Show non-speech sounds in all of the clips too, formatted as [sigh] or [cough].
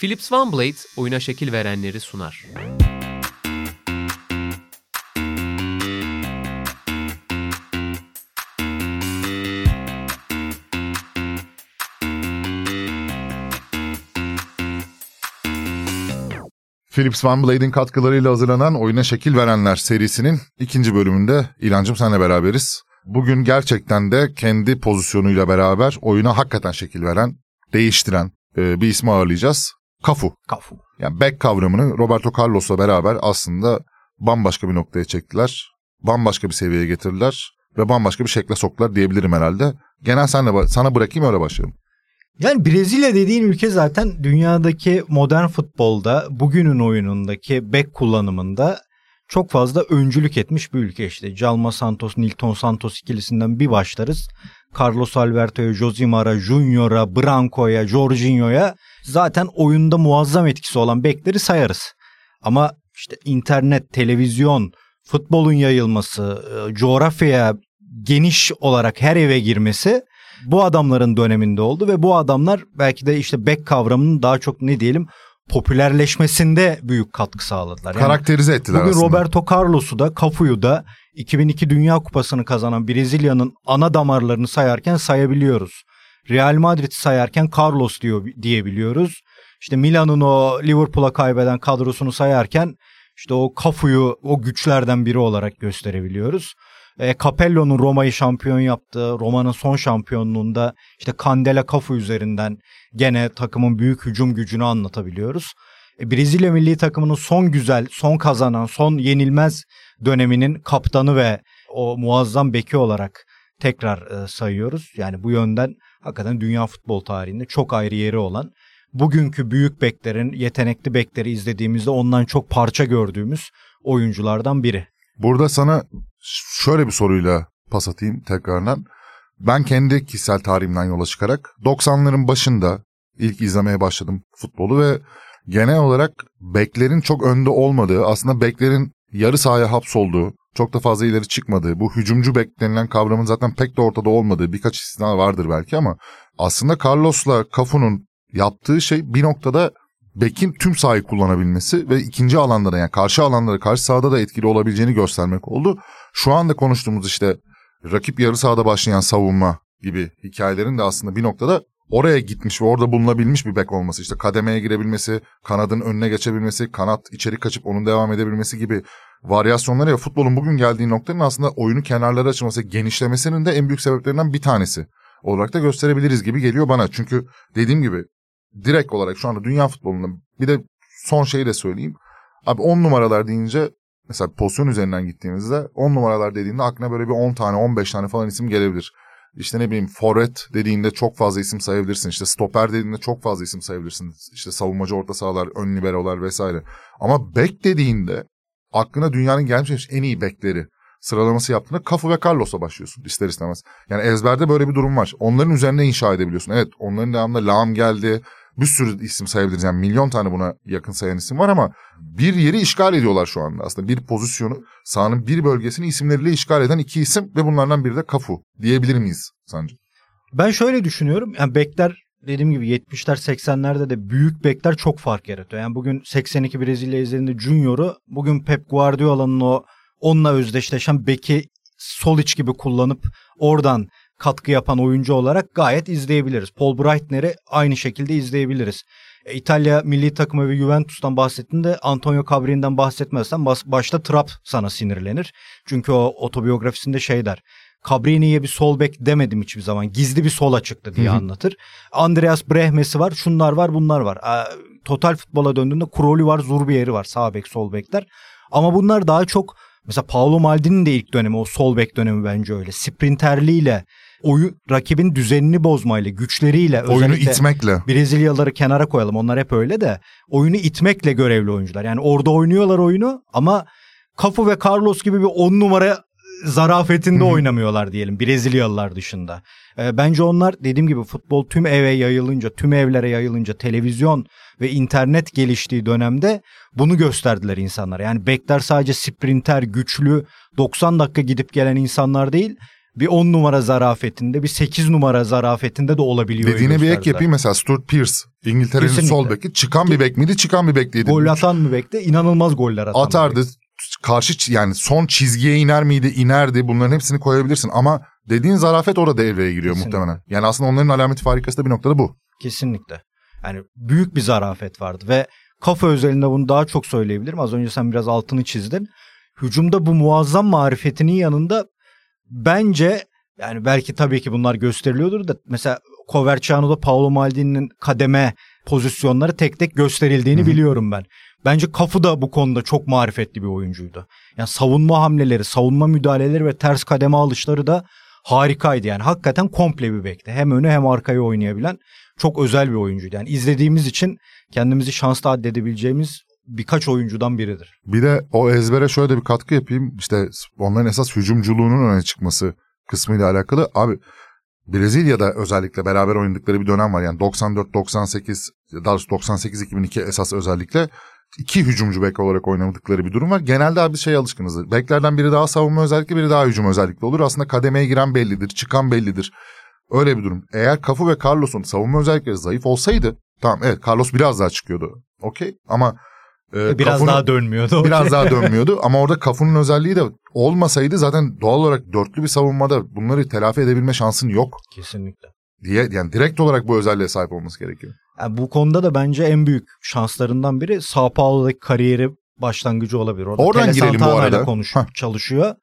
Philips OneBlade oyuna şekil verenleri sunar. Philips Van Blade'in katkılarıyla hazırlanan Oyuna Şekil Verenler serisinin ikinci bölümünde İlancım senle beraberiz. Bugün gerçekten de kendi pozisyonuyla beraber oyuna hakikaten şekil veren, değiştiren e, bir ismi ağırlayacağız. Kafu. Kafu. Yani back kavramını Roberto Carlos'la beraber aslında bambaşka bir noktaya çektiler. Bambaşka bir seviyeye getirdiler ve bambaşka bir şekle soktular diyebilirim herhalde. Genel senle, sana bırakayım öyle başlayalım. Yani Brezilya dediğin ülke zaten dünyadaki modern futbolda bugünün oyunundaki back kullanımında çok fazla öncülük etmiş bir ülke işte. Calma Santos, Nilton Santos ikilisinden bir başlarız. Carlos Alberto'ya, Josimara, Junior'a, Branco'ya, Jorginho'ya zaten oyunda muazzam etkisi olan bekleri sayarız. Ama işte internet, televizyon, futbolun yayılması, e, coğrafyaya geniş olarak her eve girmesi bu adamların döneminde oldu ve bu adamlar belki de işte back kavramının daha çok ne diyelim popülerleşmesinde büyük katkı sağladılar. Yani Karakterize ettiler bugün aslında. Roberto Carlos'u da Cafu'yu da 2002 Dünya Kupası'nı kazanan Brezilya'nın ana damarlarını sayarken sayabiliyoruz. Real Madrid'i sayarken Carlos diyor diyebiliyoruz. İşte Milan'ın o Liverpool'a kaybeden kadrosunu sayarken işte o Cafu'yu o güçlerden biri olarak gösterebiliyoruz. E, Capello'nun Roma'yı şampiyon yaptığı, Roma'nın son şampiyonluğunda işte Candela Cafu üzerinden gene takımın büyük hücum gücünü anlatabiliyoruz. E, Brezilya milli takımının son güzel, son kazanan, son yenilmez döneminin kaptanı ve o muazzam beki olarak tekrar e, sayıyoruz. Yani bu yönden hakikaten dünya futbol tarihinde çok ayrı yeri olan bugünkü büyük beklerin, yetenekli bekleri izlediğimizde ondan çok parça gördüğümüz oyunculardan biri. Burada sana şöyle bir soruyla pas atayım tekrardan. Ben kendi kişisel tarihimden yola çıkarak 90'ların başında ilk izlemeye başladım futbolu ve genel olarak beklerin çok önde olmadığı, aslında beklerin yarı sahaya hapsolduğu, çok da fazla ileri çıkmadığı, bu hücumcu bek denilen kavramın zaten pek de ortada olmadığı birkaç istisna vardır belki ama aslında Carlos'la Cafu'nun yaptığı şey bir noktada bekin tüm sahayı kullanabilmesi ve ikinci alanlara yani karşı alanlara karşı sahada da etkili olabileceğini göstermek oldu. Şu anda konuştuğumuz işte rakip yarı sahada başlayan savunma gibi hikayelerin de aslında bir noktada oraya gitmiş ve orada bulunabilmiş bir bek olması. işte kademeye girebilmesi, kanadın önüne geçebilmesi, kanat içeri kaçıp onun devam edebilmesi gibi varyasyonları ya futbolun bugün geldiği noktanın aslında oyunu kenarlara açılması, genişlemesinin de en büyük sebeplerinden bir tanesi olarak da gösterebiliriz gibi geliyor bana. Çünkü dediğim gibi direkt olarak şu anda dünya futbolunda bir de son şeyi de söyleyeyim. Abi 10 numaralar deyince mesela pozisyon üzerinden gittiğimizde 10 numaralar dediğinde aklına böyle bir 10 tane 15 tane falan isim gelebilir. İşte ne bileyim forvet dediğinde çok fazla isim sayabilirsin. İşte stoper dediğinde çok fazla isim sayabilirsin. İşte savunmacı orta sahalar, ön liberolar vesaire. Ama bek dediğinde aklına dünyanın gelmiş en iyi bekleri sıralaması yaptığında Kafu ve Carlos'a başlıyorsun ister istemez. Yani ezberde böyle bir durum var. Onların üzerine inşa edebiliyorsun. Evet onların devamında Lam geldi. Bir sürü isim sayabiliriz. Yani milyon tane buna yakın sayan isim var ama bir yeri işgal ediyorlar şu anda. Aslında bir pozisyonu sahanın bir bölgesini isimleriyle işgal eden iki isim ve bunlardan biri de Kafu diyebilir miyiz sence? Ben şöyle düşünüyorum. Yani bekler dediğim gibi 70'ler 80'lerde de büyük bekler çok fark yaratıyor. Yani bugün 82 Brezilya izlerinde Junior'u bugün Pep Guardiola'nın o onunla özdeşleşen beki sol iç gibi kullanıp oradan katkı yapan oyuncu olarak gayet izleyebiliriz. Paul Breitner'i aynı şekilde izleyebiliriz. E, İtalya milli takımı ve Juventus'tan bahsettiğinde Antonio Cabrini'den bahsetmezsen başta Trapp sana sinirlenir. Çünkü o otobiyografisinde şey der. Cabrini'ye bir sol bek demedim hiçbir zaman. Gizli bir sola çıktı diye anlatır. Andreas Brehmes'i var. Şunlar var bunlar var. total futbola döndüğünde Kroli var, Zurbier'i var. Sağ bek, sol bekler. Ama bunlar daha çok mesela Paolo Maldini'nin de ilk dönemi o sol bek dönemi bence öyle. Sprinterliğiyle oyun rakibin düzenini bozmayla, güçleriyle oyunu itmekle. Brezilyalıları kenara koyalım. Onlar hep öyle de oyunu itmekle görevli oyuncular. Yani orada oynuyorlar oyunu ama Cafu ve Carlos gibi bir on numara zarafetinde Hı-hı. oynamıyorlar diyelim Brezilyalılar dışında. E, bence onlar dediğim gibi futbol tüm eve yayılınca, tüm evlere yayılınca, televizyon ve internet geliştiği dönemde bunu gösterdiler insanlara. Yani bekler sadece sprinter, güçlü, 90 dakika gidip gelen insanlar değil, bir 10 numara zarafetinde, bir 8 numara zarafetinde de olabiliyor. Dediğine bir ek yapayım mesela Stuart Pearce İngiltere'nin sol beki çıkan bir bek miydi çıkan bir bek miydi? Gol atan mı bekle? İnanılmaz goller atan. bir Atardı karşı yani son çizgiye iner miydi inerdi bunların hepsini koyabilirsin ama dediğin zarafet orada devreye giriyor Kesinlikle. muhtemelen. Yani aslında onların alameti farikası da bir noktada bu. Kesinlikle. Yani büyük bir zarafet vardı ve kafa özelinde bunu daha çok söyleyebilirim. Az önce sen biraz altını çizdin. Hücumda bu muazzam marifetinin yanında bence yani belki tabii ki bunlar gösteriliyordur da mesela Coverciano'da Paolo Maldini'nin kademe pozisyonları tek tek gösterildiğini Hı hı. biliyorum ben. Bence Kafu da bu konuda çok marifetli bir oyuncuydu. Yani savunma hamleleri, savunma müdahaleleri ve ters kademe alışları da harikaydı. Yani hakikaten komple bir bekti. Hem önü hem arkayı oynayabilen çok özel bir oyuncuydu. Yani izlediğimiz için kendimizi şanslı addedebileceğimiz birkaç oyuncudan biridir. Bir de o ezbere şöyle de bir katkı yapayım. İşte onların esas hücumculuğunun öne çıkması kısmıyla alakalı. Abi Brezilya'da özellikle beraber oynadıkları bir dönem var. Yani 94-98, daha doğrusu 98-2002 esas özellikle iki hücumcu bek olarak oynamadıkları bir durum var. Genelde abi şey alışkınızdır. Beklerden biri daha savunma özellikle biri daha hücum özellikle olur. Aslında kademeye giren bellidir, çıkan bellidir. Öyle bir durum. Eğer Cafu ve Carlos'un savunma özellikleri zayıf olsaydı tamam evet Carlos biraz daha çıkıyordu. Okey ama e, Biraz Cafu'nun- daha dönmüyordu. biraz daha dönmüyordu ama orada Cafu'nun özelliği de olmasaydı zaten doğal olarak dörtlü bir savunmada bunları telafi edebilme şansın yok Kesinlikle. diye yani direkt olarak bu özelliğe sahip olması gerekiyor. Yani bu konuda da bence en büyük şanslarından biri Sao Paulo'daki kariyeri başlangıcı olabilir. Orada Oradan Tele girelim bu Santana ile arada. konuş, Hah. çalışıyor.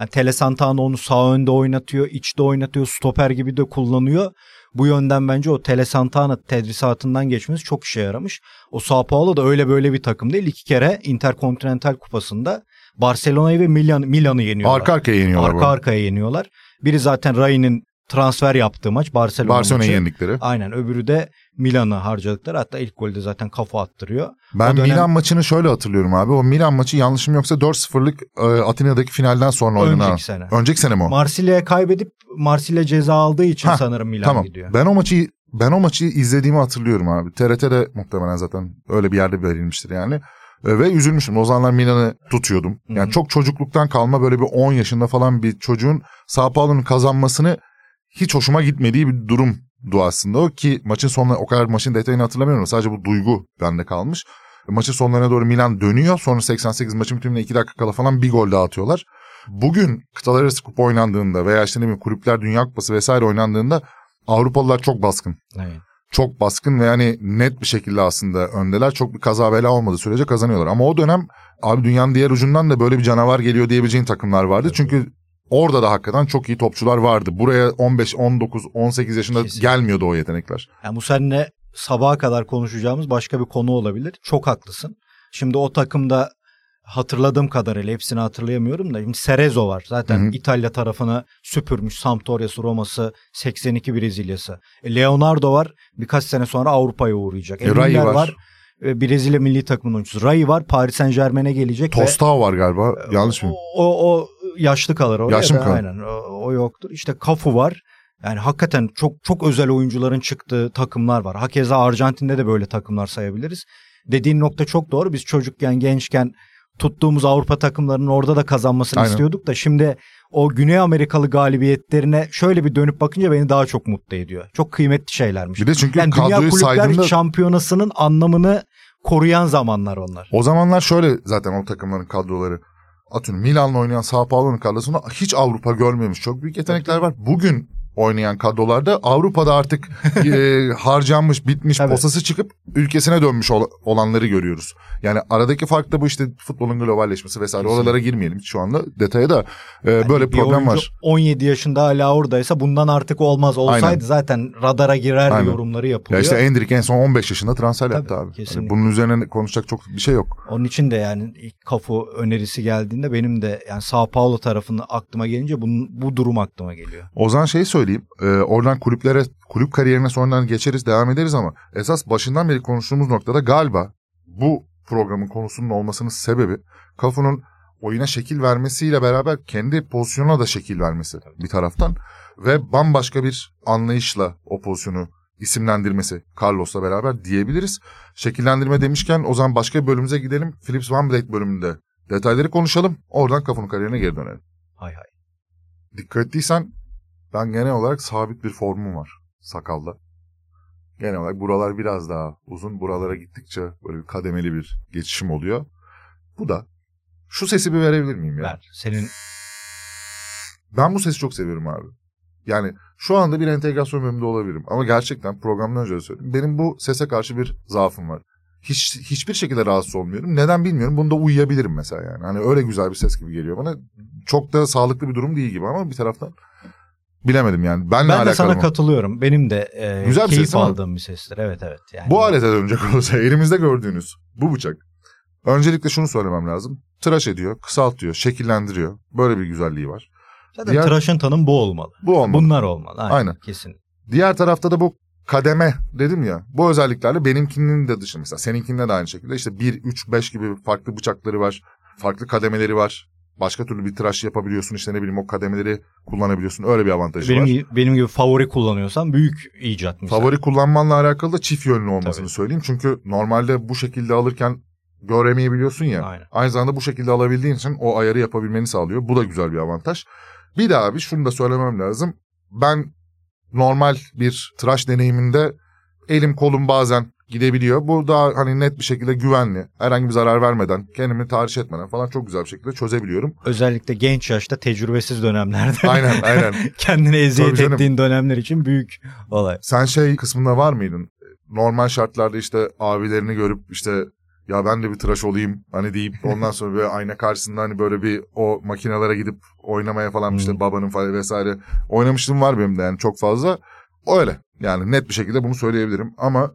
Yani Tele Santana onu sağ önde oynatıyor, içte oynatıyor, stoper gibi de kullanıyor. Bu yönden bence o Tele Santana tedrisatından geçmesi çok işe yaramış. O Sao Paulo da öyle böyle bir takım değil. İki kere Interkontinental Kupası'nda Barcelona'yı ve Milan, Milan'ı yeniyorlar. Arka arkaya yeniyorlar. Arka bu. arkaya yeniyorlar. Biri zaten Ray'nin transfer yaptığı maç Barcelona Barcelona'yı yendikleri. Aynen öbürü de Milan'ı harcadıkları. Hatta ilk golde zaten kafa attırıyor. Ben o dönem- Milan maçını şöyle hatırlıyorum abi. O Milan maçı yanlışım yoksa 4-0'lık e, Atina'daki finalden sonra oynanan. Önceki sene. Önceki sene mi o? Marsilya'ya kaybedip Marsilya ceza aldığı için Hah, sanırım Milan tamam. gidiyor. Ben o maçı ben o maçı izlediğimi hatırlıyorum abi. TRT'de muhtemelen zaten öyle bir yerde verilmiştir yani. E, Ve üzülmüştüm. O zamanlar Milan'ı tutuyordum. Yani Hı hı. çok çocukluktan kalma böyle bir 10 yaşında falan bir çocuğun Sao Paulo'nun kazanmasını hiç hoşuma gitmediği bir durumdu aslında o ki maçın sonuna o kadar maçın detayını hatırlamıyorum. Sadece bu duygu bende kalmış. Maçın sonlarına doğru Milan dönüyor. Sonra 88 maçın bitimine 2 dakika kala falan bir gol daha atıyorlar. Bugün kıtalar arası kupa oynandığında veya işte ne bileyim kulüpler dünya kupası vesaire oynandığında Avrupalılar çok baskın. Evet. Çok baskın ve yani net bir şekilde aslında öndeler. Çok bir kaza bela olmadığı sürece kazanıyorlar. Ama o dönem abi dünyanın diğer ucundan da böyle bir canavar geliyor diyebileceğin takımlar vardı. Çünkü orada da hakikaten çok iyi topçular vardı. Buraya 15, 19, 18 yaşında Kesinlikle. gelmiyordu o yetenekler. Yani bu seninle sabaha kadar konuşacağımız başka bir konu olabilir. Çok haklısın. Şimdi o takımda hatırladığım kadarıyla hepsini hatırlayamıyorum da şimdi Cerezo var. Zaten Hı hı. İtalya tarafını süpürmüş. Sampdoria'sı, Roma'sı, 82 Brezilya'sı. E, Leonardo var. Birkaç sene sonra Avrupa'ya uğrayacak. E, Rai Müller var. E, Brezilya milli takımının oyuncusu. Rai var. Paris Saint Germain'e gelecek. Tostao var galiba. Yanlış mı? O, o yaşlı kalır oraya Yaşlı da kalır? aynen o, o yoktur. İşte Cafu var. Yani hakikaten çok çok özel oyuncuların çıktığı takımlar var. Hakeza Arjantin'de de böyle takımlar sayabiliriz. Dediğin nokta çok doğru. Biz çocukken, gençken tuttuğumuz Avrupa takımlarının orada da kazanmasını Aynen. istiyorduk da şimdi o Güney Amerikalı galibiyetlerine şöyle bir dönüp bakınca beni daha çok mutlu ediyor. Çok kıymetli şeylermiş. Bir de çünkü yani Dünya Kulüpler saydığında Şampiyonası'nın anlamını koruyan zamanlar onlar. o zamanlar şöyle zaten o takımların kadroları. Atıyorum Milan'la oynayan Sao Paulo'nun kadrosunda hiç Avrupa görmemiş çok büyük yetenekler var. Bugün oynayan kadrolarda Avrupa'da artık e, [laughs] harcanmış, bitmiş, Tabii. posası çıkıp ülkesine dönmüş ol- olanları görüyoruz. Yani aradaki fark da bu işte futbolun globalleşmesi vesaire. Kesinlikle. Oralara girmeyelim şu anda detaya da e, Yani böyle bir problem var. 17 yaşında hala oradaysa bundan artık olmaz. Olsaydı Aynen. zaten radara girer Aynen. yorumları Ya yapılıyor. işte Endrick en son 15 yaşında transfer yaptı abi. Hani kesinlikle. bunun üzerine konuşacak çok bir şey yok. Onun için de yani ilk kafu önerisi geldiğinde benim de yani Sao Paulo tarafını aklıma gelince bunun, bu durum aklıma geliyor. O zaman şey söyleyeyim. E, oradan kulüplere, kulüp kariyerine sonradan geçeriz, devam ederiz ama esas başından beri konuştuğumuz noktada galiba bu programın konusunun olmasının sebebi Kafu'nun oyuna şekil vermesiyle beraber kendi pozisyonuna da şekil vermesi bir taraftan ve bambaşka bir anlayışla o pozisyonu isimlendirmesi Carlos'la beraber diyebiliriz. Şekillendirme demişken o zaman başka bölümümüze gidelim. Philips Van Blade bölümünde detayları konuşalım. Oradan Kafu'nun kariyerine geri dönelim. Hay hay. Dikkat ettiysen ben genel olarak sabit bir formum var sakalda. Genel olarak buralar biraz daha uzun. Buralara gittikçe böyle bir kademeli bir geçişim oluyor. Bu da şu sesi bir verebilir miyim ya? Ver. Senin Ben bu sesi çok seviyorum abi. Yani şu anda bir entegrasyon bölümünde olabilirim. Ama gerçekten programdan önce söyledim. Benim bu sese karşı bir zaafım var. Hiç, hiçbir şekilde rahatsız olmuyorum. Neden bilmiyorum. Bunda uyuyabilirim mesela yani. Hani öyle güzel bir ses gibi geliyor bana. Çok da sağlıklı bir durum değil gibi ama bir taraftan bilemedim yani. Benle ben de sana mı? katılıyorum. Benim de e, Güzel bir keyif ses değil mi? aldığım bir sestir. Evet evet. Yani Bu alete dönecek olursa [laughs] elimizde gördüğünüz bu bıçak. Öncelikle şunu söylemem lazım. Tıraş ediyor, kısaltıyor, şekillendiriyor. Böyle bir güzelliği var. Zaten diğer- tıraşın tanım bu olmalı. Bu olmalı. Bunlar olmalı. Aynen. Aynen. Kesin. Diğer tarafta da bu kademe dedim ya. Bu özelliklerle benimkinin de dışı mesela. Seninkinde de aynı şekilde. işte 1, 3, 5 gibi farklı bıçakları var. Farklı kademeleri var. Başka türlü bir tıraş yapabiliyorsun. işte ne bileyim o kademeleri kullanabiliyorsun. Öyle bir avantajı Benim, var. gibi- benim gibi favori kullanıyorsan büyük icat mesela. Favori kullanmanla alakalı da çift yönlü olmasını Tabii. söyleyeyim. Çünkü normalde bu şekilde alırken göremeyebiliyorsun ya. Aynen. Aynı zamanda bu şekilde alabildiğin için o ayarı yapabilmeni sağlıyor. Bu da güzel bir avantaj. Bir de abi şunu da söylemem lazım. Ben normal bir tıraş deneyiminde elim kolum bazen gidebiliyor. Bu daha hani net bir şekilde güvenli. Herhangi bir zarar vermeden, kendimi tahriş etmeden falan çok güzel bir şekilde çözebiliyorum. Özellikle genç yaşta tecrübesiz dönemlerde. Aynen [laughs] aynen. Kendine eziyet Tabii canım. ettiğin dönemler için büyük olay. Sen şey kısmında var mıydın? Normal şartlarda işte abilerini görüp işte ya ben de bir tıraş olayım hani deyip [laughs] ondan sonra böyle ayna karşısında hani böyle bir o makinelere gidip oynamaya falan işte Hmm. babanın falan vesaire oynamışlığım var benim de yani çok fazla. Öyle yani net bir şekilde bunu söyleyebilirim ama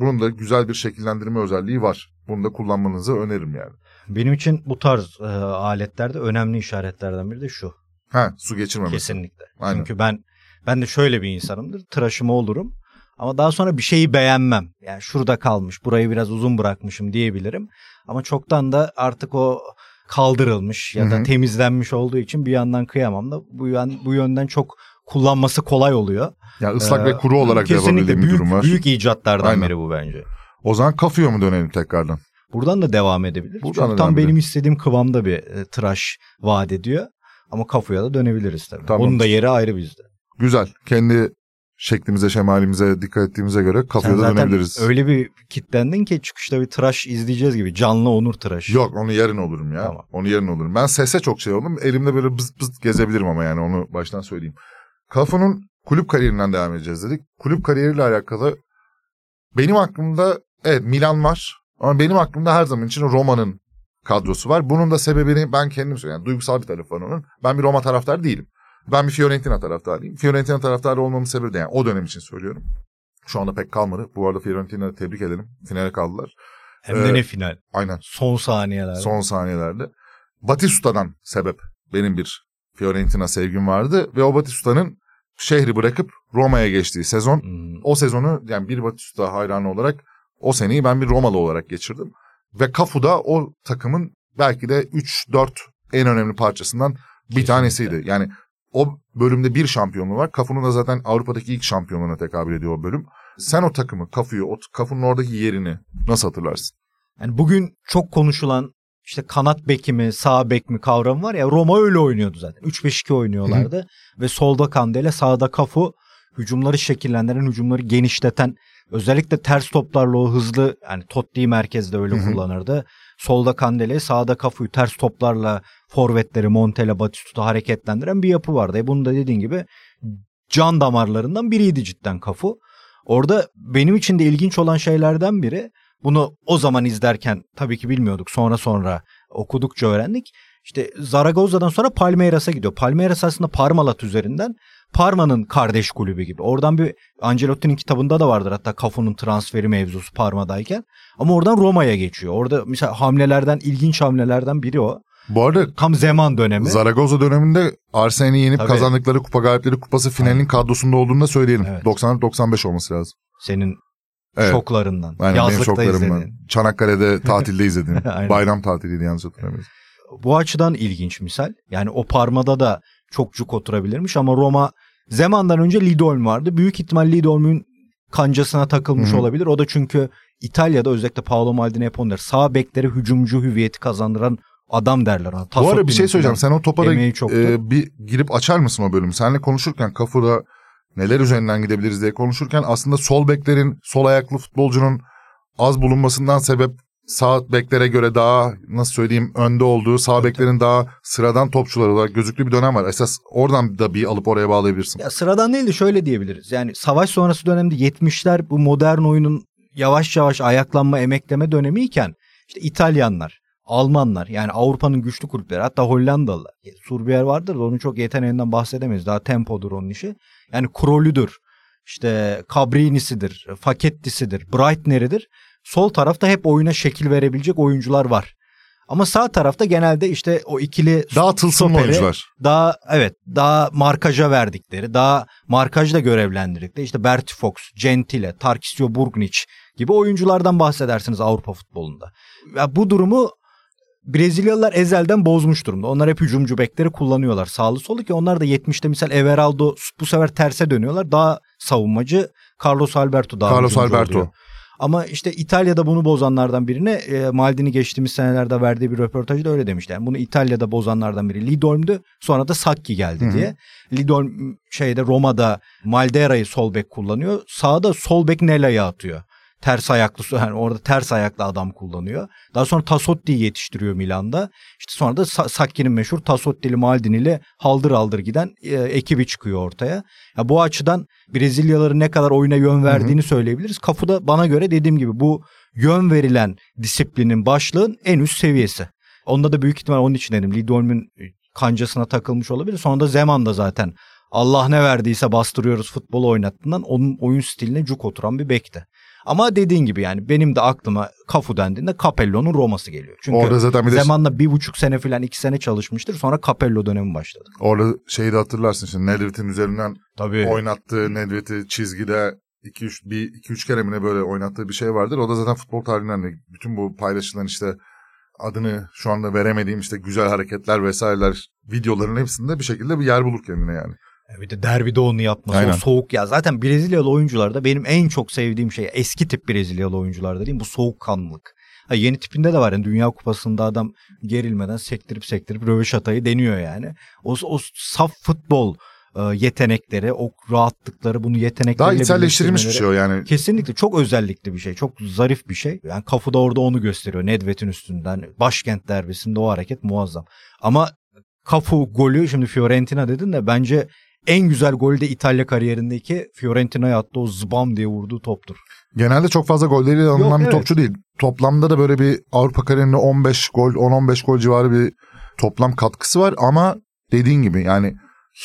bunun da güzel bir şekillendirme özelliği var. Bunu da kullanmanızı öneririm yani. Benim için bu tarz e, aletlerde önemli işaretlerden biri de şu. Ha su geçirmemesi. Kesinlikle. Aynen. Çünkü ben ben de şöyle bir insanımdır. Tıraşımı olurum. Ama daha sonra bir şeyi beğenmem. Yani şurada kalmış, burayı biraz uzun bırakmışım diyebilirim. Ama çoktan da artık o kaldırılmış ya da hı. temizlenmiş olduğu için bir yandan kıyamam da bu yön, bu yönden çok kullanması kolay oluyor. Yani ıslak Ee, ve kuru olarak da yapabildiğim bir durum var. büyük icatlardan Aynen. biri bu bence. O zaman kafıyor mu dönelim tekrardan? Buradan da devam edebiliriz. Buradan Çünkü tam benim istediğim kıvamda bir e, tıraş vaat ediyor. Ama kafuya da dönebiliriz tabii. Tamam. Onun da yeri ayrı bizde. Güzel. Kendi şeklimize, şemalimize dikkat ettiğimize göre kafaya da dönebiliriz. öyle bir kitlendin ki çıkışta bir tıraş izleyeceğiz gibi. Canlı onur tıraşı. Yok onu yarın olurum ya. Tamam. Onu yarın olurum. Ben sese çok şey oldum. Elimde böyle bız bız gezebilirim ama yani onu baştan söyleyeyim. Kafu'nun kulüp kariyerinden devam edeceğiz dedik. Kulüp kariyeriyle alakalı benim aklımda evet Milan var. Ama benim aklımda her zaman için Roma'nın kadrosu var. Bunun da sebebini ben kendim söylüyorum. Yani duygusal bir tarafı var onun. Ben bir Roma taraftarı değilim. Ben bir Fiorentina taraftarıyım. Fiorentina taraftarı olmamın sebebi de yani o dönem için söylüyorum. Şu anda pek kalmadı. Bu arada Fiorentina'yı tebrik edelim. Finale kaldılar. Hem de Ee, ne final. Aynen. Son saniyelerde. Son saniyelerde. Batistuta'dan sebep benim bir Fiorentina sevgim vardı ve o Batistuta'nın şehri bırakıp Roma'ya geçtiği sezon Hmm. o sezonu yani bir Batistuta hayranı olarak o seneyi ben bir Romalı olarak geçirdim. Ve Cafu da o takımın belki de 3-4 en önemli parçasından bir Kesinlikle. tanesiydi. Yani o bölümde bir şampiyonluğu var. Cafu'nun da zaten Avrupa'daki ilk şampiyonluğuna tekabül ediyor o bölüm. Sen o takımı, Cafu'yu, o Cafu'nun oradaki yerini nasıl hatırlarsın? Yani bugün çok konuşulan işte kanat beki mi sağ bek mi kavramı var ya Roma öyle oynuyordu zaten. 3-5-2 oynuyorlardı ve solda Kandele sağda Kafu hücumları şekillendiren hücumları genişleten özellikle ters toplarla o hızlı yani Totti merkezde öyle Hı hı. kullanırdı. Solda Kandele sağda Kafu'yu ters toplarla forvetleri Montella Batistuta hareketlendiren bir yapı vardı. E bunu da dediğin gibi can damarlarından biriydi cidden Kafu. Orada benim için de ilginç olan şeylerden biri bunu o zaman izlerken tabii ki bilmiyorduk. Sonra sonra okudukça öğrendik. İşte Zaragoza'dan sonra Palmeiras'a gidiyor. Palmeiras aslında Parmalat üzerinden Parma'nın kardeş kulübü gibi. Oradan bir Ancelotti'nin kitabında da vardır hatta Cafu'nun transferi mevzusu Parma'dayken. Ama oradan Roma'ya geçiyor. Orada mesela hamlelerden ilginç hamlelerden biri o. Bu arada Tam Zeman dönemi. Zaragoza döneminde Arsenal'i yenip Tabii. kazandıkları Kupa Galipleri Kupası finalinin kadrosunda olduğunu da söyleyelim. Evet. 94-95 olması lazım. Senin Evet. şoklarından. Aynen benim Yazlıkta şoklarımdan. izledin. Çanakkale'de tatilde izledim. [laughs] Bayram tatiliydi yanlış hatırlamıyorsam. Bu açıdan ilginç misal. Yani o Parma'da da çok cuk oturabilirmiş ama Roma Zeman'dan önce Lidolm vardı. Büyük ihtimal Lidolm'ün kancasına takılmış Hı hı. olabilir. O da çünkü İtalya'da özellikle Paolo Maldini hep onlar sağ bekleri hücumcu hüviyeti kazandıran adam derler ona. Bu arada bir şey söyleyeceğim. Sen o topa da e, bir girip açar mısın o bölümü? Seninle konuşurken Kafur'a neler üzerinden gidebiliriz diye konuşurken aslında sol beklerin, sol ayaklı futbolcunun az bulunmasından sebep sağ beklere göre daha nasıl söyleyeyim önde olduğu, sağ beklerin daha sıradan topçular olarak gözüklü bir dönem var. Esas oradan da bir alıp oraya bağlayabilirsin. Ya sıradan değil de şöyle diyebiliriz. Yani savaş sonrası dönemde 70'ler bu modern oyunun yavaş yavaş ayaklanma, emekleme dönemiyken işte İtalyanlar, Almanlar yani Avrupa'nın güçlü kulüpleri hatta Hollandalılar. E, Surbier vardır da onun çok yeteneğinden bahsedemeyiz. Daha tempodur onun işi. Yani Krolü'dür, işte Cabrini'sidir, Faketti'sidir, Breitner'idir. Sol tarafta hep oyuna şekil verebilecek oyuncular var. Ama sağ tarafta genelde işte o ikili Daha tılsımlı stoperi- oyuncular. daha evet daha markaja verdikleri, daha markajla görevlendirdikleri işte Berti Fox, Gentile, Tarkisio Burgnic gibi oyunculardan bahsedersiniz Avrupa futbolunda. Ya bu durumu Brezilyalılar ezelden bozmuş durumda. Onlar hep hücumcu bekleri kullanıyorlar sağlı solu ki onlar da 70'te misal Everaldo bu sefer terse dönüyorlar. Daha savunmacı Carlos Alberto daha Carlos Alberto. oluyor. Ama işte İtalya'da bunu bozanlardan birine e, Maldini geçtiğimiz senelerde verdiği bir röportajda öyle demişti. Yani bunu İtalya'da bozanlardan biri Lidolm'dü. Sonra da Sacchi geldi Hı hı. diye. Lidolm şeyde Roma'da Maldera'yı sol bek kullanıyor. Sağda sol bek Nela'yı atıyor. Ters ayaklı yani orada ters ayaklı adam kullanıyor. Daha sonra Tassotti'yi yetiştiriyor Milan'da. İşte sonra da Sa- Sacchi'nin meşhur Tassotti'li Maldini'li haldır haldır giden e, ekibi çıkıyor ortaya. Ya bu açıdan Brezilyalıların ne kadar oyuna yön verdiğini söyleyebiliriz. Kafu'da bana göre dediğim gibi bu yön verilen disiplinin başlığın en üst seviyesi. Onda da büyük ihtimal onun için dedim. Lidolm'ün kancasına takılmış olabilir. Sonra da Zeman da zaten Allah ne verdiyse bastırıyoruz futbolu oynattığından onun oyun stiline cuk oturan bir bekti. Ama dediğin gibi yani benim de aklıma Cafu dendiğinde Capello'nun Roması geliyor. Çünkü Orada zaten bir de Zeman'la bir buçuk sene falan iki sene çalışmıştır. Sonra Capello dönemi başladı. orada şeyi de hatırlarsın şimdi Nedved'in üzerinden Tabii. oynattığı Nedved'i çizgide 2 3 bir 2 3 kere mi ne böyle oynattığı bir şey vardır. O da zaten futbol tarihinden de bütün bu paylaşılan işte adını şu anda veremediğim işte güzel hareketler vesaireler videoların hepsinde bir şekilde bir yer bulur kendine yani. E Bir de derbide onu yapması Aynen. o soğuk ya. Zaten Brezilyalı oyuncularda benim en çok sevdiğim şey eski tip Brezilyalı oyuncularda değil? Bu soğukkanlılık. Ha, yeni tipinde de var yani Dünya Kupası'nda adam gerilmeden sektirip sektirip röveşatayı deniyor yani. O, o saf futbol e, yetenekleri, o rahatlıkları bunu yetenekleriyle Daha içselleştirilmiş bir şey o yani. Kesinlikle çok özellikli bir şey. Çok zarif bir şey. Yani Kafu da orada onu gösteriyor. Nedved'in üstünden. Başkent derbisinde o hareket muazzam. Ama Kafu golü şimdi Fiorentina dedin de bence en güzel golü de İtalya kariyerindeki Fiorentina'ya attığı o zbam diye vurduğu toptur. Genelde çok fazla golleriyle anılan Yok, bir evet. topçu değil. Toplamda da böyle bir Avrupa kariyerinde 15 gol, 10-15 gol civarı bir toplam katkısı var ama dediğin gibi yani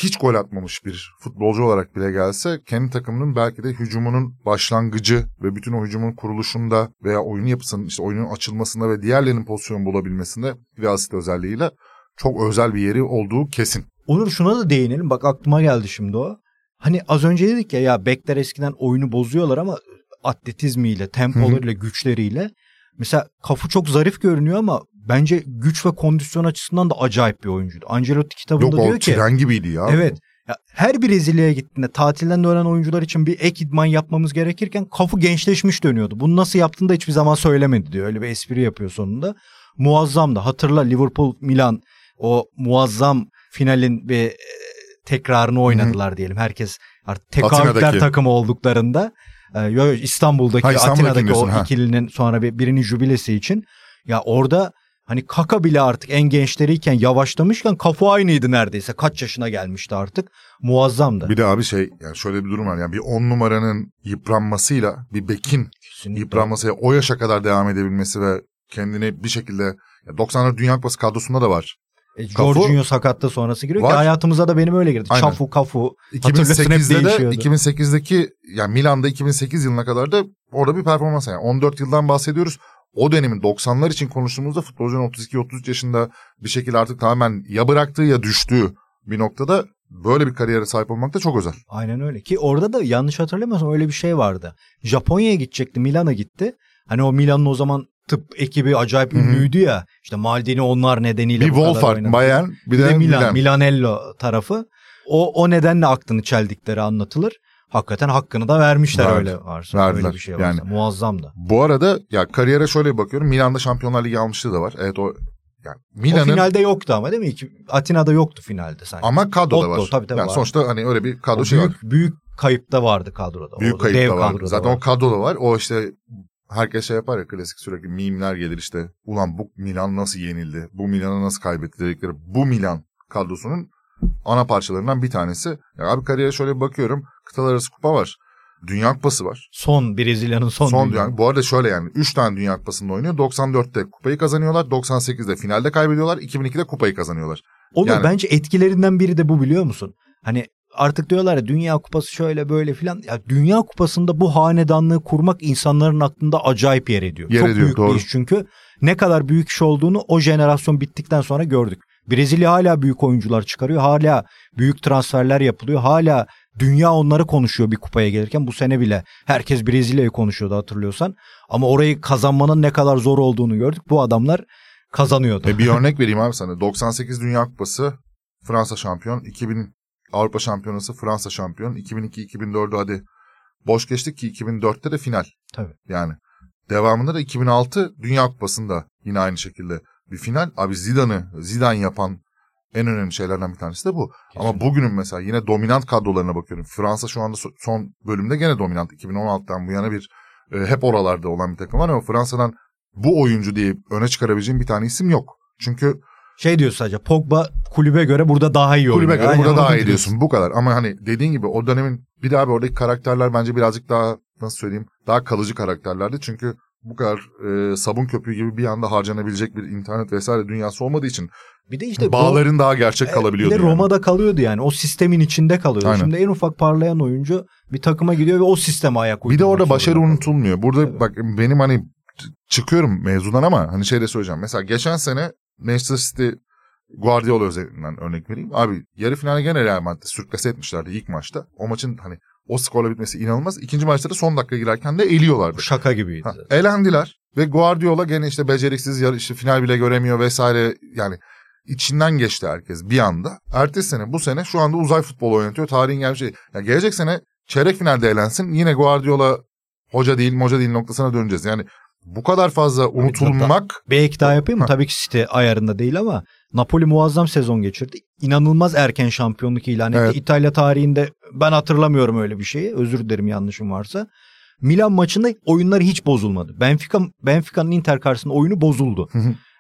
hiç gol atmamış bir futbolcu olarak bile gelse kendi takımının belki de hücumunun başlangıcı ve bütün o hücumun kuruluşunda veya oyun yapısının işte oyunun açılmasında ve diğerlerinin pozisyon bulabilmesinde bir asist özelliğiyle çok özel bir yeri olduğu kesin. Onur şuna da değinelim. Bak aklıma geldi şimdi o. Hani az önce dedik ya ya bekler eskiden oyunu bozuyorlar ama atletizmiyle, tempolarıyla, güçleriyle. Mesela Kafu çok zarif görünüyor ama bence güç ve kondisyon açısından da acayip bir oyuncuydu. Ancelotti kitabında Yok o diyor ki tren gibiydi ya. evet ya her Brezilya'ya gittiğinde tatilden dönen oyuncular için bir ek idman yapmamız gerekirken Kafu gençleşmiş dönüyordu. Bunu nasıl yaptığını da hiçbir zaman söylemedi diyor. Öyle bir espri yapıyor sonunda. Muazzam da hatırla Liverpool Milan o muazzam finalin bir e, tekrarını oynadılar diyelim. Herkes artık tekabüler takımı olduklarında e, İstanbul'daki Ha, Atina'daki o ha. ikilinin sonra bir, birinin jübilesi için ya orada hani Kaka bile artık en gençleriyken yavaşlamışken kafa aynıydı neredeyse. Kaç yaşına gelmişti artık. Muazzamdı. Bir de abi şey yani şöyle bir durum var. Yani bir 10 numaranın yıpranmasıyla bir bekin Kesinlikle. yıpranması o yaşa kadar devam edebilmesi ve kendini bir şekilde ya 90'lar Dünya Kupası kadrosunda da var. E, Kafu- Jorginho sakatlığı sonrası giriyor ki Var. hayatımıza da benim öyle girdi. Aynen. Çafu, kafu. Hatırlıyorsun hep 2008'de de değişiyordu. 2008'deki yani Milan'da 2008 yılına kadar da orada bir performans yani 14 yıldan bahsediyoruz. O dönemin 90'lar için konuştuğumuzda futbolcunun 32-33 yaşında bir şekilde artık tamamen ya bıraktığı ya düştüğü bir noktada böyle bir kariyere sahip olmak da çok özel. Aynen öyle. Ki orada da yanlış hatırlamıyorsam öyle bir şey vardı. Japonya'ya gidecekti, Milan'a gitti. Hani o Milan'ın o zaman tıp ekibi acayip Hı hı. ünlüydü ya. İşte Maldini onlar nedeniyle Bir oynadı. Bayern, bir, Bir de, de Milan, Milan. Milanello tarafı. O o nedenle aklını çeldikleri anlatılır. Hakikaten hakkını da vermişler Verdi. öyle varsa. Verdiler. Öyle bir şey varsa. Yani- Muazzamdı. Bu arada ya kariyere şöyle bakıyorum. Milan'da Şampiyonlar Ligi almışlığı da var. Evet o yani O Milan'ın finalde yoktu ama değil mi? İki- Atina'da yoktu finalde sanki. ama kadroda Otto, var. tabii tabii yani var. sonuçta hani öyle bir kadro O şey var. büyük, büyük kayıpta vardı kadroda. Büyük Orada kayıp dev da var. kadroda Zaten var. o kadroda var. O işte herkes şey yapar ya klasik sürekli mimler gelir işte. Ulan bu Milan nasıl yenildi? Bu Milan'a nasıl kaybetti dedikleri. Bu Milan kadrosunun ana parçalarından bir tanesi. Ya abi kariyere şöyle bakıyorum. Kıtalar arası kupa var. Dünya Kupası var. Son Brezilya'nın son, Son dünya. dünya. Bu arada şöyle yani 3 tane Dünya Kupası'nda oynuyor. 94'te kupayı kazanıyorlar. 98'de finalde kaybediyorlar. 2002'de kupayı kazanıyorlar. Onu Yani- bence etkilerinden biri de bu biliyor musun? Hani artık diyorlar ya Dünya Kupası şöyle böyle filan. Ya Dünya Kupası'nda bu hanedanlığı kurmak insanların aklında acayip yer ediyor. Yer Çok ediyor, büyük doğru. bir iş çünkü. Ne kadar büyük iş olduğunu o jenerasyon bittikten sonra gördük. Brezilya hala büyük oyuncular çıkarıyor. Hala büyük transferler yapılıyor. Hala dünya onları konuşuyor bir kupaya gelirken. Bu sene bile herkes Brezilya'yı konuşuyordu hatırlıyorsan. Ama orayı kazanmanın ne kadar zor olduğunu gördük. Bu adamlar kazanıyordu. E bir [laughs] örnek vereyim abi sana. 98 Dünya Kupası Fransa şampiyon. 2000 Avrupa Şampiyonası Fransa şampiyon. 2002-2004'ü hadi boş geçtik ki 2004'te de final. Tabii. Yani devamında da 2006 Dünya Kupası'nda yine aynı şekilde bir final. Abi Zidane'ı Zidane yapan en önemli şeylerden bir tanesi de bu. Ama bugünün mesela yine dominant kadrolarına bakıyorum. Fransa şu anda so- son bölümde gene dominant. 2016'dan bu yana bir e, hep oralarda olan bir takım var ama Fransa'dan bu oyuncu diye öne çıkarabileceğim bir tane isim yok. Çünkü Şey diyor sadece Pogba kulübe göre burada daha iyi oynuyor. kulübe göre Aynen burada daha iyi diyorsun. diyorsun. Bu kadar. Ama hani dediğin gibi o dönemin bir daha abi oradaki karakterler bence birazcık daha nasıl söyleyeyim daha kalıcı karakterlerdi. Çünkü bu kadar e, sabun köpüğü gibi bir anda harcanabilecek bir internet vesaire dünyası olmadığı için Bir de işte bağların daha gerçek Ro- kalabiliyordu. Bir de yani. Roma'da kalıyordu yani. O sistemin içinde kalıyordu. Aynen. Şimdi en ufak parlayan oyuncu bir takıma gidiyor ve o sisteme ayak Bir de orada başarı kalıyor. unutulmuyor. Burada Tabii. bak benim hani çıkıyorum mevzudan ama hani şey de söyleyeceğim. Mesela geçen sene Manchester City Guardiola üzerinden örnek vereyim. Abi yarı finale gene Real Madrid sürklase etmişlerdi ilk maçta. O maçın hani o skorla bitmesi inanılmaz. İkinci maçta da son dakika girerken de eliyorlardı. Şaka gibiydi. Ha, elendiler ve Guardiola gene işte beceriksiz yarı işte final bile göremiyor vesaire yani içinden geçti herkes bir anda. Ertesi sene bu sene şu anda uzay futbolu oynatıyor. Tarihin gelmiş şey. Ya gelecek sene çeyrek finalde elensin yine Guardiola hoca değil moca değil noktasına döneceğiz. Yani bu kadar fazla unutulmak Bir ek daha yapayım mı? Ha. Tabii ki City ayarında değil ama Napoli muazzam sezon geçirdi. İnanılmaz erken şampiyonluk ilan etti. Evet. İtalya tarihinde ben hatırlamıyorum öyle bir şeyi. Özür dilerim yanlışım varsa. Milan maçında oyunları hiç bozulmadı. Benfica Benfica'nın Inter karşısında oyunu bozuldu.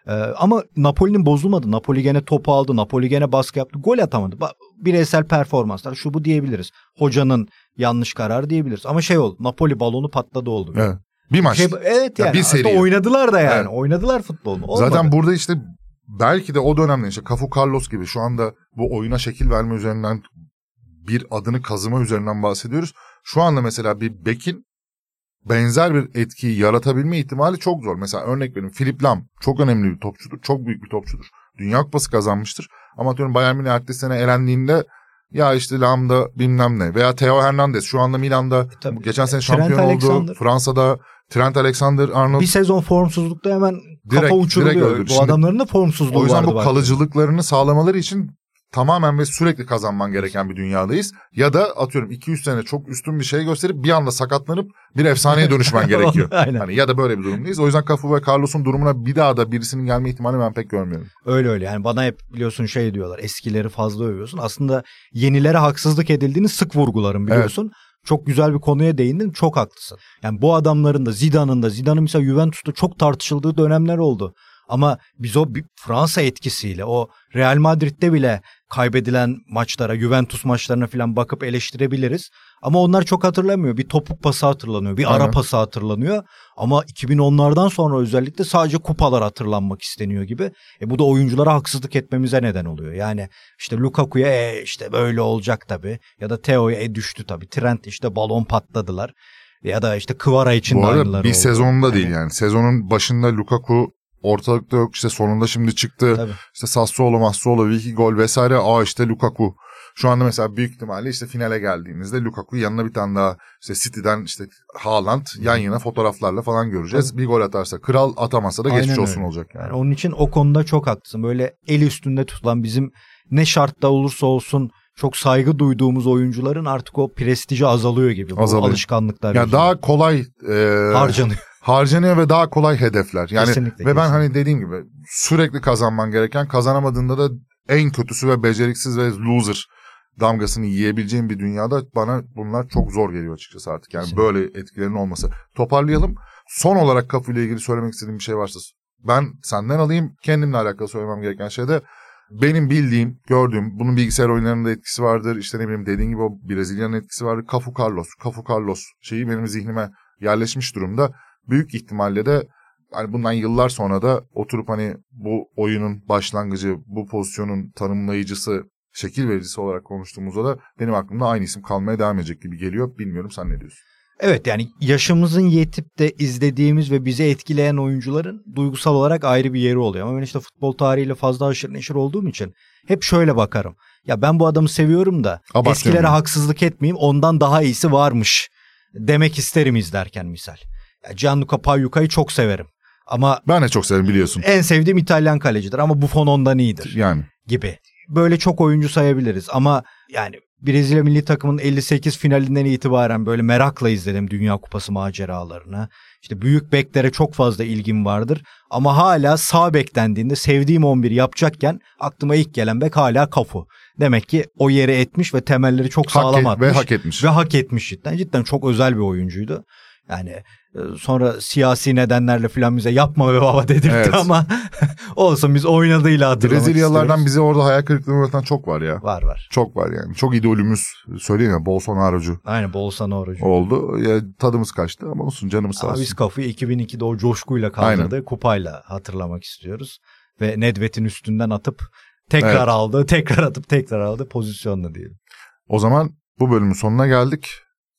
Ee, ama Napoli'nin bozulmadı. Napoli gene topu aldı. Napoli gene baskı yaptı. Gol atamadı. Ba- Bireysel performanslar şu bu diyebiliriz. Hocanın yanlış karar diyebiliriz. Ama şey oldu. Napoli balonu patladı oldu. evet. Bir maç. Şey, evet Ya yani. bir aslında seri. oynadılar da yani. Evet. Oynadılar futbolunu. Olmadı. Zaten burada işte belki de o dönemde işte Cafu Carlos gibi şu anda bu oyuna şekil verme üzerinden bir adını kazıma üzerinden bahsediyoruz. Şu anda mesela bir bekin benzer bir etkiyi yaratabilme ihtimali çok zor. Mesela örnek vereyim Philip Lam çok önemli bir topçudur. Çok büyük bir topçudur. Dünya Kupası kazanmıştır. Ama atıyorum Bayern Münih ertesi sene elendiğinde ya işte Lam'da bilmem ne veya Theo Hernandez şu anda Milan'da Tabii. geçen sene Trent şampiyon oldu. Alexander. Fransa'da Trent Alexander-Arnold bir sezon formsuzlukta hemen Direkt- kafa uçuruluyor. direkt öldür. Bu Şimdi- adamların da formsuzluğu O yüzden vardı bu kalıcılıklarını sağlamaları için tamamen ve sürekli kazanman gereken bir dünyadayız. Ya da atıyorum 200 sene çok üstün bir şey gösterip bir anda sakatlanıp bir efsaneye dönüşmen [laughs] gerekiyor. Aynen. Hani ya da böyle bir durumdayız. O yüzden Cafu ve Carlos'un durumuna bir daha da birisinin gelme ihtimali ben pek görmüyorum. Öyle öyle yani bana hep biliyorsun şey diyorlar eskileri fazla övüyorsun. Aslında yenilere haksızlık edildiğini sık vurgularım biliyorsun. Çok güzel bir konuya değindin çok haklısın. Yani bu adamların da Zidane'ın da Zidane'ın mesela Juventus'ta çok tartışıldığı dönemler oldu. Ama biz o bir Fransa etkisiyle o Real Madrid'de bile kaybedilen maçlara, Juventus maçlarına falan bakıp eleştirebiliriz. Ama onlar çok hatırlamıyor. Bir topuk pası hatırlanıyor, bir ara pası hatırlanıyor. Ama 2010'lardan sonra özellikle sadece kupalar hatırlanmak isteniyor gibi. E bu da oyunculara haksızlık etmemize neden oluyor. Yani işte Lukaku'ya e işte böyle olacak tabii. Ya da Theo'ya e düştü tabii. Trent işte balon patladılar. Ya da işte Kvara için Bu arada bir oldu. sezonda değil yani. Sezonun başında Lukaku ortalıkta yok. işte sonunda şimdi çıktı. Tabii. İşte Sassuolo, Massuolo, bir iki gol vesaire. Aa işte Lukaku. Şu anda mesela büyük ihtimalle işte finale geldiğimizde Lukaku yanına bir tane daha işte City'den işte Haaland yan yana fotoğraflarla falan göreceğiz. Bir gol atarsa kral atamazsa da geçmiş Aynen olsun öyle. olacak yani. Yani onun için o konuda çok haklısın. Böyle el üstünde tutulan bizim ne şartta olursa olsun çok saygı duyduğumuz oyuncuların artık o prestiji azalıyor gibi. Bu Azalıyor. alışkanlıklar Ya yüzünden. daha kolay e, harcanıyor. Harcanıyor ve daha kolay hedefler. Yani Kesinlikle, ve ben kesinlikle. hani dediğim gibi sürekli kazanman gereken kazanamadığında da en kötüsü ve beceriksiz ve loser damgasını yiyebileceğin bir dünyada bana bunlar çok zor geliyor açıkçası artık. Yani Kesinlikle. böyle etkilerin olması. Toparlayalım. Son olarak Kafu ile ilgili söylemek istediğim bir şey varsa ben senden alayım. Kendimle alakalı söylemem gereken şey de benim bildiğim, gördüğüm, bunun bilgisayar oyunlarında etkisi vardır. İşte ne bileyim dediğin gibi o Brezilya'nın etkisi vardır. Cafu Carlos, Cafu Carlos şeyi benim zihnime yerleşmiş durumda. Büyük ihtimalle de hani bundan yıllar sonra da oturup hani bu oyunun başlangıcı, bu pozisyonun tanımlayıcısı, şekil vericisi olarak konuştuğumuzda da benim aklımda aynı isim kalmaya devam edecek gibi geliyor. Bilmiyorum sen ne diyorsun? Evet yani yaşımızın yetip de izlediğimiz ve bizi etkileyen oyuncuların duygusal olarak ayrı bir yeri oluyor. Ama ben işte futbol tarihiyle fazla aşırı neşir olduğum için hep şöyle bakarım. Ya ben bu adamı seviyorum da Abartıyorum eskilere haksızlık etmeyeyim ondan daha iyisi varmış demek isterim izlerken misal. Gianluca Pagliuca'yı çok severim. Ama Ben de çok severim biliyorsun. en sevdiğim İtalyan kalecidir ama Buffon ondan iyidir Yani gibi. Böyle çok oyuncu sayabiliriz ama yani Brezilya milli takımının 58 finalinden itibaren böyle merakla izledim Dünya Kupası maceralarını. İşte büyük beklere çok fazla ilgim vardır ama hala sağ bek dendiğinde sevdiğim 11 yapacakken aklıma ilk gelen bek hala Kafu. Demek ki o yeri etmiş ve temelleri çok hak sağlam et- atmış. ve hak etmiş. Ve hak etmiş cidden. Cidden çok özel bir oyuncuydu. Yani e, sonra siyasi nedenlerle filan bize yapma be baba dedirtti Evet. ama [laughs] olsun biz oynadığıyla hatırlamak Brezilyalılardan istiyoruz. bize orada hayal kırıklığına uğratan çok var ya. Var var. Çok var yani. Çok idolümüz söyleyeyim ya Bolsonaro'cu Aynen Bolsonaro'cu. oldu. Ya, tadımız kaçtı ama olsun canımız sağ Ama olsun. biz kafayı 2002'de o coşkuyla kaldırdı. Kupayla hatırlamak istiyoruz. Ve Nedved'in üstünden atıp tekrar Evet. aldı. Tekrar atıp tekrar aldı pozisyonla diyelim. O zaman bu bölümün sonuna geldik.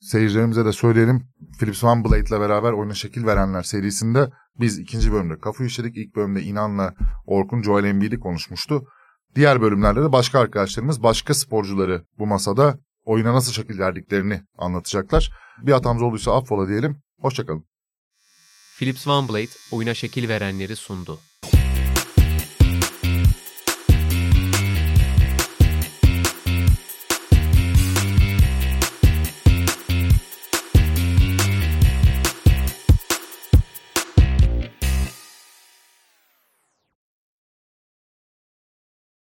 Seyircilerimize de söyleyelim. Philips Van Blade ile beraber oyuna şekil verenler serisinde biz ikinci bölümde kafu işledik. İlk bölümde İnan'la Orkun Joel Embiid'i konuşmuştu. Diğer bölümlerde de başka arkadaşlarımız başka sporcuları bu masada oyuna nasıl şekil verdiklerini anlatacaklar. Bir hatamız olduysa affola diyelim. Hoşçakalın. Philips OneBlade oyuna şekil verenleri sundu.